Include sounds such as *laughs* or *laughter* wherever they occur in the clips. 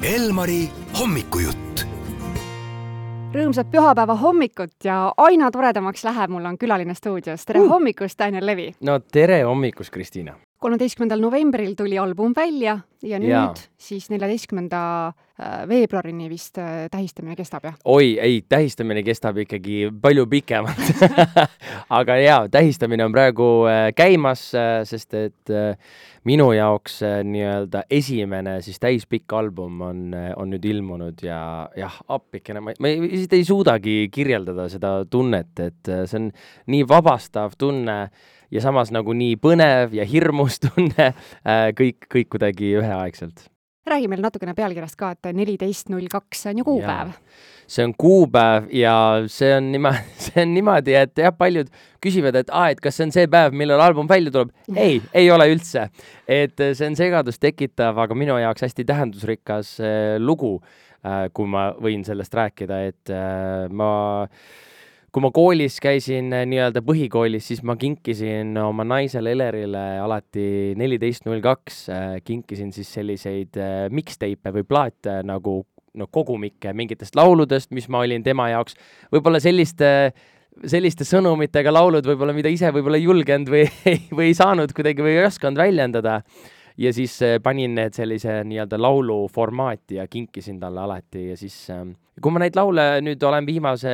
Elmari hommikujutt. rõõmsat pühapäeva hommikut ja aina toredamaks läheb, mul on külaline stuudios. tere uh. hommikust, Daniel Levi! no tere hommikust, Kristiina! Kolmeteistkümnendal novembril tuli album välja ja nüüd ja. siis neljateistkümnenda äh, veebruarini vist äh, tähistamine kestab, jah? oi, ei, tähistamine kestab ikkagi palju pikemalt *laughs* aga jaa, tähistamine on praegu äh, käimas, sest et minu jaoks nii-öelda esimene siis täispikk album on, on nüüd ilmunud ja jah, appikene, ma, ma lihtsalt ei suudagi kirjeldada seda tunnet, et see on nii vabastav tunne ja samas nagu nii põnev ja hirmus *laughs* tunne, äh, kõik, kõik kuidagi üheaegselt. räägi meile natukene pealkirjast ka, et neliteist null kaks, see on ju kuupäev. see on kuupäev ja see on niimoodi, *laughs* see on niimoodi, et jah, paljud küsivad, et aa, et kas see on see päev, millal album välja tuleb. *laughs* ei, ei ole üldse. et see on segadust tekitav, aga minu jaoks hästi tähendusrikas äh, lugu, äh, kui ma võin sellest rääkida, et ma kui ma koolis käisin äh, nii-öelda põhikoolis, siis ma kinkisin oma naisele Elerile alati neliteist null kaks, äh, kinkisin siis selliseid äh, mixtape'e või plaate nagu no kogumikke mingitest lauludest, mis ma olin tema jaoks. Võib-olla selliste selliste sõnumitega laulud võib-olla, mida ise võib-olla ei julgenud või, *laughs* või ei saanud kuidagi või ei osanud väljendada ja siis panin need sellise nii-öelda laulu formaati ja kinkisin talle alati ja siis ähm, kui ma neid laule nüüd olen viimase,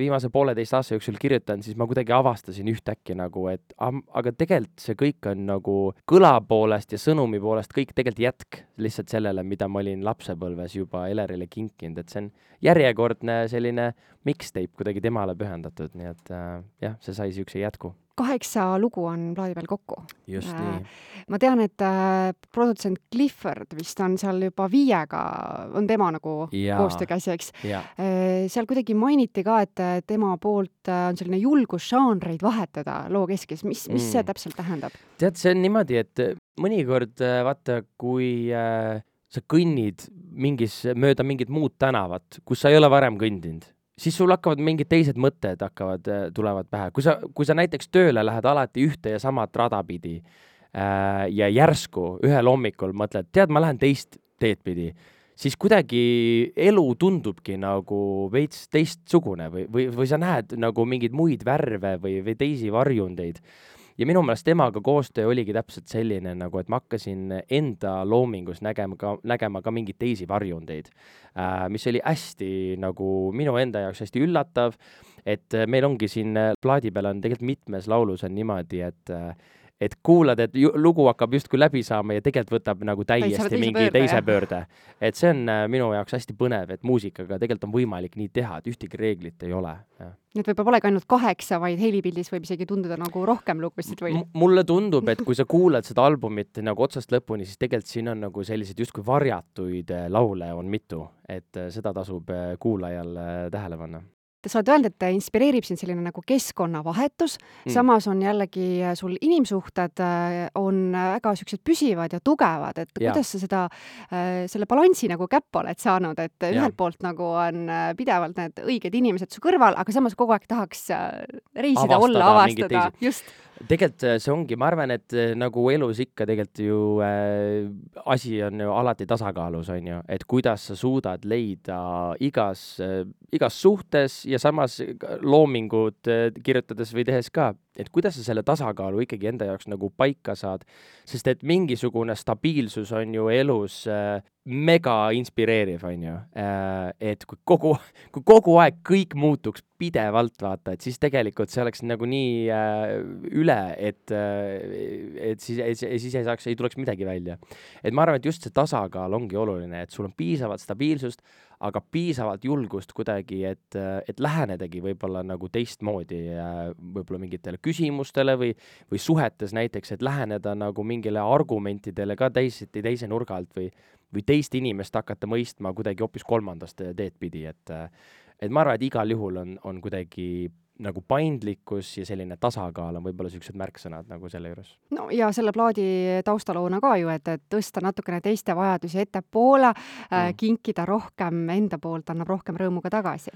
viimase pooleteist aasta jooksul kirjutanud, siis ma kuidagi avastasin ühtäkki nagu, et aga tegelikult see kõik on nagu kõla poolest ja sõnumi poolest kõik tegelikult jätk lihtsalt sellele, mida ma olin lapsepõlves juba Elerile kinkinud, et see on järjekordne selline mixtape kuidagi temale pühendatud, nii et äh, jah, see sai niisuguse jätku kaheksa lugu on plaadi peal kokku. just äh, nii. ma tean, et äh, produtsent Clifford vist on seal juba viiega, on tema nagu koostöökäsi, eks. Äh, seal kuidagi mainiti ka, et tema poolt on selline julgus žanreid vahetada loo keskes, mis, mis mm. see täpselt tähendab? tead, see on niimoodi, et mõnikord vaata, kui äh, sa kõnnid mingis, mööda mingit muud tänavat, kus sa ei ole varem kõndinud siis sul hakkavad mingid teised mõtted hakkavad, äh, tulevad pähe. kui sa, kui sa näiteks tööle lähed alati ühte ja samat rada pidi äh, ja järsku ühel hommikul mõtled, tead, ma lähen teist teed pidi, siis kuidagi elu tundubki nagu veits teistsugune või, või, või sa näed nagu mingeid muid värve või, või teisi varjundeid ja minu meelest temaga koostöö oligi täpselt selline nagu, et ma hakkasin enda loomingus nägema ka, nägema ka mingeid teisi varjundeid äh,, mis oli hästi nagu minu enda jaoks hästi üllatav, et meil ongi siin plaadi peal on tegelikult mitmes laulus on niimoodi, et äh, et kuulad, et lugu hakkab justkui läbi saama ja tegelikult võtab nagu täiesti mingi pöörde, teise pöörde. et see on äh, minu jaoks hästi põnev, et muusikaga tegelikult on võimalik nii teha, et ühtegi reeglit ei ole. nii et võib-olla polegi ainult kaheksa, vaid helipildis võib isegi tunduda nagu rohkem lugusid või? mulle tundub, et kui sa kuulad seda albumit nagu otsast lõpuni, siis tegelikult siin on nagu selliseid justkui varjatuid äh, laule on mitu, et äh, seda tasub kuulajal tähele panna sa oled öelnud, et inspireerib sind selline nagu keskkonnavahetus mm., samas on jällegi äh, sul inimsuhted äh, on äh, väga niisugused püsivad ja tugevad, et ja. kuidas sa seda, selle balansi nagu käppa oled saanud, et ja. ühelt poolt nagu on pidevalt need õiged inimesed su kõrval, aga samas kogu aeg tahaks reisida, olla, avastada, just tegelikult äh, see ongi, ma arvan, et äh, nagu elus ikka tegelikult ju äh, asi on ju alati tasakaalus, on ju, et kuidas sa suudad leida igas äh,, igas suhtes ja samas loomingut äh, kirjutades või tehes ka, et kuidas sa selle tasakaalu ikkagi enda jaoks nagu paika saad, sest et mingisugune stabiilsus on ju elus äh, mega inspireeriv, on ju. Äh, et kui kogu, kui kogu aeg kõik muutuks pidevalt, vaata, et siis tegelikult see oleks nagu nii äh, üle, et äh,, et siis, siis ei saaks, ei tuleks midagi välja. et ma arvan, et just see tasakaal ongi oluline, et sul on piisavalt stabiilsust, aga piisavalt julgust kuidagi, et, et lähenedagi võib-olla nagu teistmoodi võib-olla mingitele küsimustele või, või suhetes näiteks, et läheneda nagu mingile argumentidele ka teisiti, teise nurga alt või, või teist inimest hakata mõistma kuidagi hoopis kolmandast teed pidi, et et ma arvan, et igal juhul on, on kuidagi nagu paindlikkus ja selline tasakaal on võib-olla niisugused märksõnad nagu selle juures. no ja selle plaadi taustaloona ka ju, et, et tõsta natukene teiste vajadusi ettepoole äh, mm., kinkida rohkem enda poolt, annab rohkem rõõmu ka tagasi.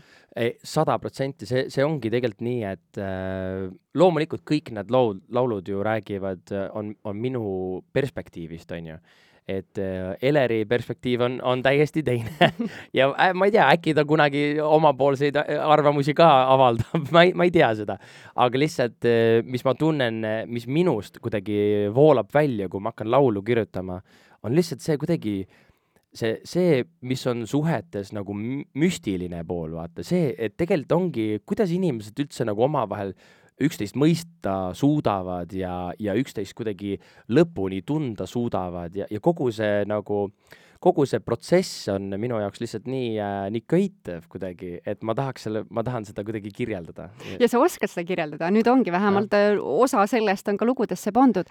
sada protsenti, see, see ongi tegelikult nii, et äh, loomulikult kõik need laul, laulud ju räägivad, on, on minu perspektiivist, on ju et äh, Eleri perspektiiv on, on täiesti teine *laughs* ja äh, ma ei tea, äkki ta kunagi omapoolseid äh, arvamusi ka avaldab *laughs* ma ei, ma ei tea seda. aga lihtsalt, mis ma tunnen, mis minust kuidagi voolab välja, kui ma hakkan laulu kirjutama, on lihtsalt see kuidagi see, see, mis on suhetes nagu müstiline pool, vaata see, et tegelikult ongi, kuidas inimesed üldse nagu omavahel üksteist mõista suudavad ja, ja üksteist kuidagi lõpuni tunda suudavad ja, ja kogu see nagu äh, kogu see protsess on minu jaoks lihtsalt nii äh,, nii köitev kuidagi, et ma tahaks selle, ma tahan seda kuidagi kirjeldada. ja sa oskad seda kirjeldada, nüüd ongi vähemalt ja. Äh, osa sellest on ka lugudesse pandud.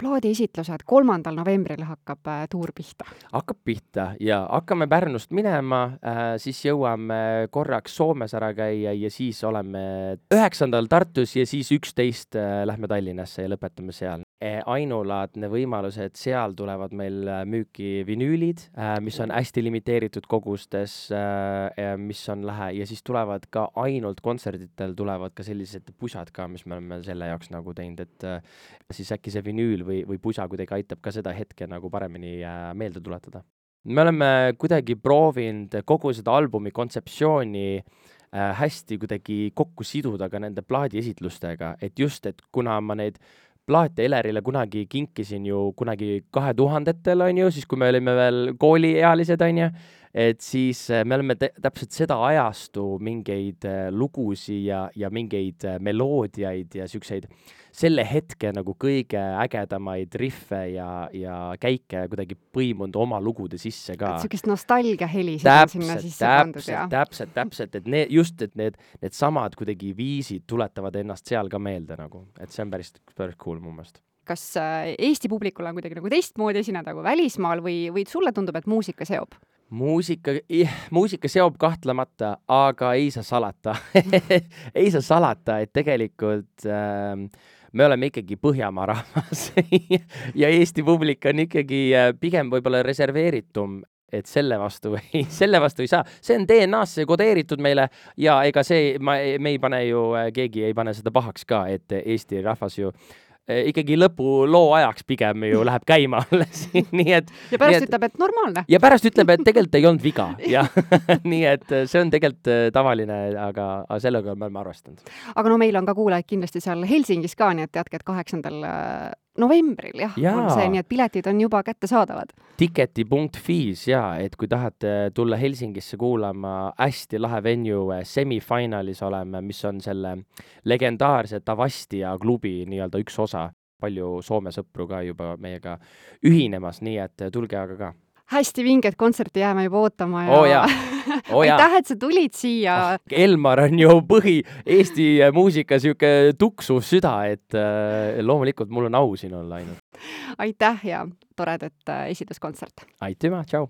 plaadiesitlused, kolmandal novembril hakkab äh, tuur pihta. hakkab pihta ja hakkame Pärnust minema äh,, siis jõuame korraks Soomes ära käia ja siis oleme üheksandal Tartus ja siis üksteist äh, lähme Tallinnasse ja lõpetame seal. Ainulaadne võimalus, et seal tulevad meil äh, müüki vinüülid, äh, mis on hästi limiteeritud kogustes, äh, mis on lähe ja siis tulevad ka ainult kontserditel tulevad ka sellised pusad ka, mis me oleme selle jaoks nagu teinud, et siis äkki see vinüül või, või pusa kuidagi aitab ka seda hetke nagu paremini meelde tuletada. me oleme kuidagi proovinud kogu seda albumi kontseptsiooni hästi kuidagi kokku siduda ka nende plaadiesitlustega, et just, et kuna ma neid plaate Elerile kunagi kinkisin ju kunagi kahe tuhandetel, on ju, siis kui me olime veel kooliealised, on ju, et siis äh, me oleme täpselt seda ajastu mingeid äh, lugusid ja, ja mingeid äh, meloodiaid ja siukseid selle hetke nagu kõige ägedamaid rihve ja, ja käike kuidagi põimunud oma lugude sisse ka. niisugust nostalgiahelisid on sinna sisse pandud, jah? täpselt, täpselt, et need, just, et need, needsamad kuidagi viisid tuletavad ennast seal ka meelde nagu, et see on päris, päris cool mu meelest kas Eesti publikul on kuidagi nagu teistmoodi esineda kui välismaal või, või sulle tundub, et muusika seob? muusika, muusika seob kahtlemata, aga ei saa salata *laughs* ei saa salata, et tegelikult äh, me oleme ikkagi Põhjamaa rahvas *laughs* ja Eesti publik on ikkagi äh, pigem võib-olla reserveeritum et selle vastu *laughs* ei, selle vastu ei saa, see on DNA-sse kodeeritud meile ja ega see, ma, me ei pane ju, äh, keegi ei pane seda pahaks ka, et Eesti rahvas ju äh, ikkagi lõpuloo ajaks pigem ju läheb käima *laughs* alles nii et. ja pärast et, ütleb, et normaalne. ja pärast ütleb, et tegelikult ei olnud viga, *laughs* jah *laughs* nii et eh, see on tegelikult eh, tavaline, aga, aga sellega me oleme arvestanud. aga no meil on ka kuulajaid kindlasti seal Helsingis ka, nii et teadke, et kaheksandal novembril jah ja., on see, nii et piletid on juba kättesaadavad. Tiketi.fi's jaa, et kui tahate tulla Helsingisse kuulama, hästi lahe venue, semifinalis oleme, mis on selle legendaarse Tavastia klubi nii-öelda üks osa. palju Soome sõpru ka juba meiega ühinemas, nii et tulge aga ka hästi vinget kontserti jääme juba ootama ja oh, jaa. *laughs* oh, aitäh, et sa tulid siia ah,. Elmar on ju põhi Eesti muusika sihuke tuksuv süda, et äh, loomulikult mul on au siin olla ainult. aitäh ja toredat äh, esituskontsert. aitüma, tšau.